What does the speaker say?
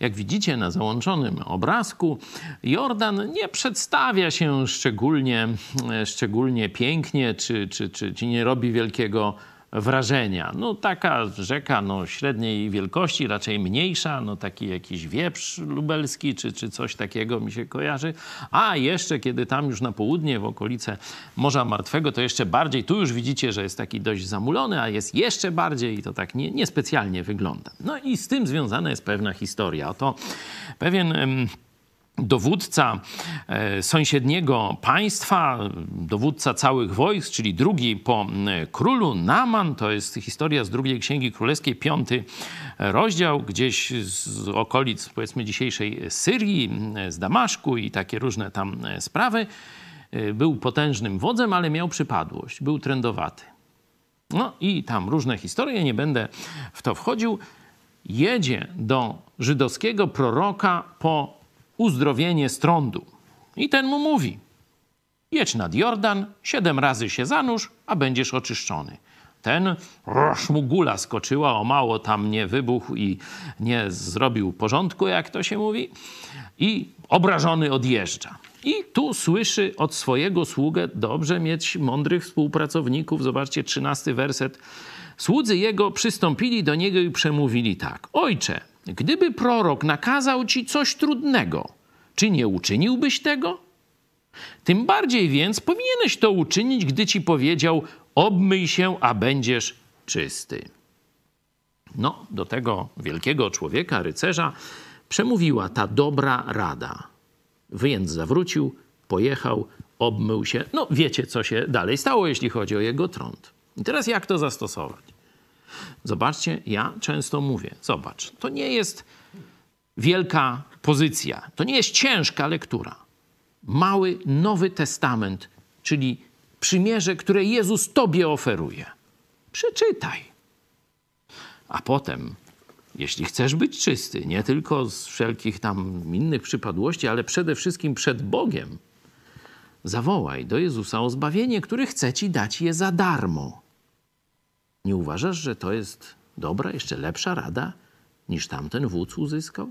Jak widzicie na załączonym obrazku, Jordan nie przedstawia się szczególnie, szczególnie pięknie, czy, czy, czy, czy nie robi wielkiego wrażenia. No taka rzeka no, średniej wielkości, raczej mniejsza, no taki jakiś wieprz lubelski czy, czy coś takiego mi się kojarzy. A jeszcze kiedy tam już na południe, w okolice Morza Martwego, to jeszcze bardziej, tu już widzicie, że jest taki dość zamulony, a jest jeszcze bardziej i to tak nie, niespecjalnie wygląda. No i z tym związana jest pewna historia. Oto pewien dowódca e, sąsiedniego państwa, dowódca całych wojsk, czyli drugi po królu, Naman, to jest historia z drugiej Księgi Królewskiej, piąty rozdział, gdzieś z okolic, powiedzmy, dzisiejszej Syrii, z Damaszku i takie różne tam sprawy. E, był potężnym wodzem, ale miał przypadłość, był trendowaty. No i tam różne historie, nie będę w to wchodził. Jedzie do żydowskiego proroka po uzdrowienie strądu. I ten mu mówi: Jedź nad Jordan, siedem razy się zanurz, a będziesz oczyszczony. Ten roż mu gula skoczyła, o mało tam nie wybuchł i nie zrobił porządku, jak to się mówi, i obrażony odjeżdża. I tu słyszy od swojego sługę, dobrze mieć mądrych współpracowników, zobaczcie, trzynasty werset. Słudzy jego przystąpili do niego i przemówili tak: Ojcze, Gdyby prorok nakazał ci coś trudnego, czy nie uczyniłbyś tego? Tym bardziej więc powinieneś to uczynić, gdy ci powiedział: obmyj się, a będziesz czysty. No, do tego wielkiego człowieka, rycerza, przemówiła ta dobra rada. Więc zawrócił, pojechał, obmył się. No, wiecie, co się dalej stało, jeśli chodzi o jego trąd. I teraz jak to zastosować? Zobaczcie, ja często mówię, zobacz, to nie jest wielka pozycja, to nie jest ciężka lektura. Mały Nowy Testament, czyli przymierze, które Jezus Tobie oferuje. Przeczytaj. A potem, jeśli chcesz być czysty, nie tylko z wszelkich tam innych przypadłości, ale przede wszystkim przed Bogiem, zawołaj do Jezusa o zbawienie, który chce Ci dać je za darmo. Nie uważasz, że to jest dobra, jeszcze lepsza rada niż tamten wódz uzyskał?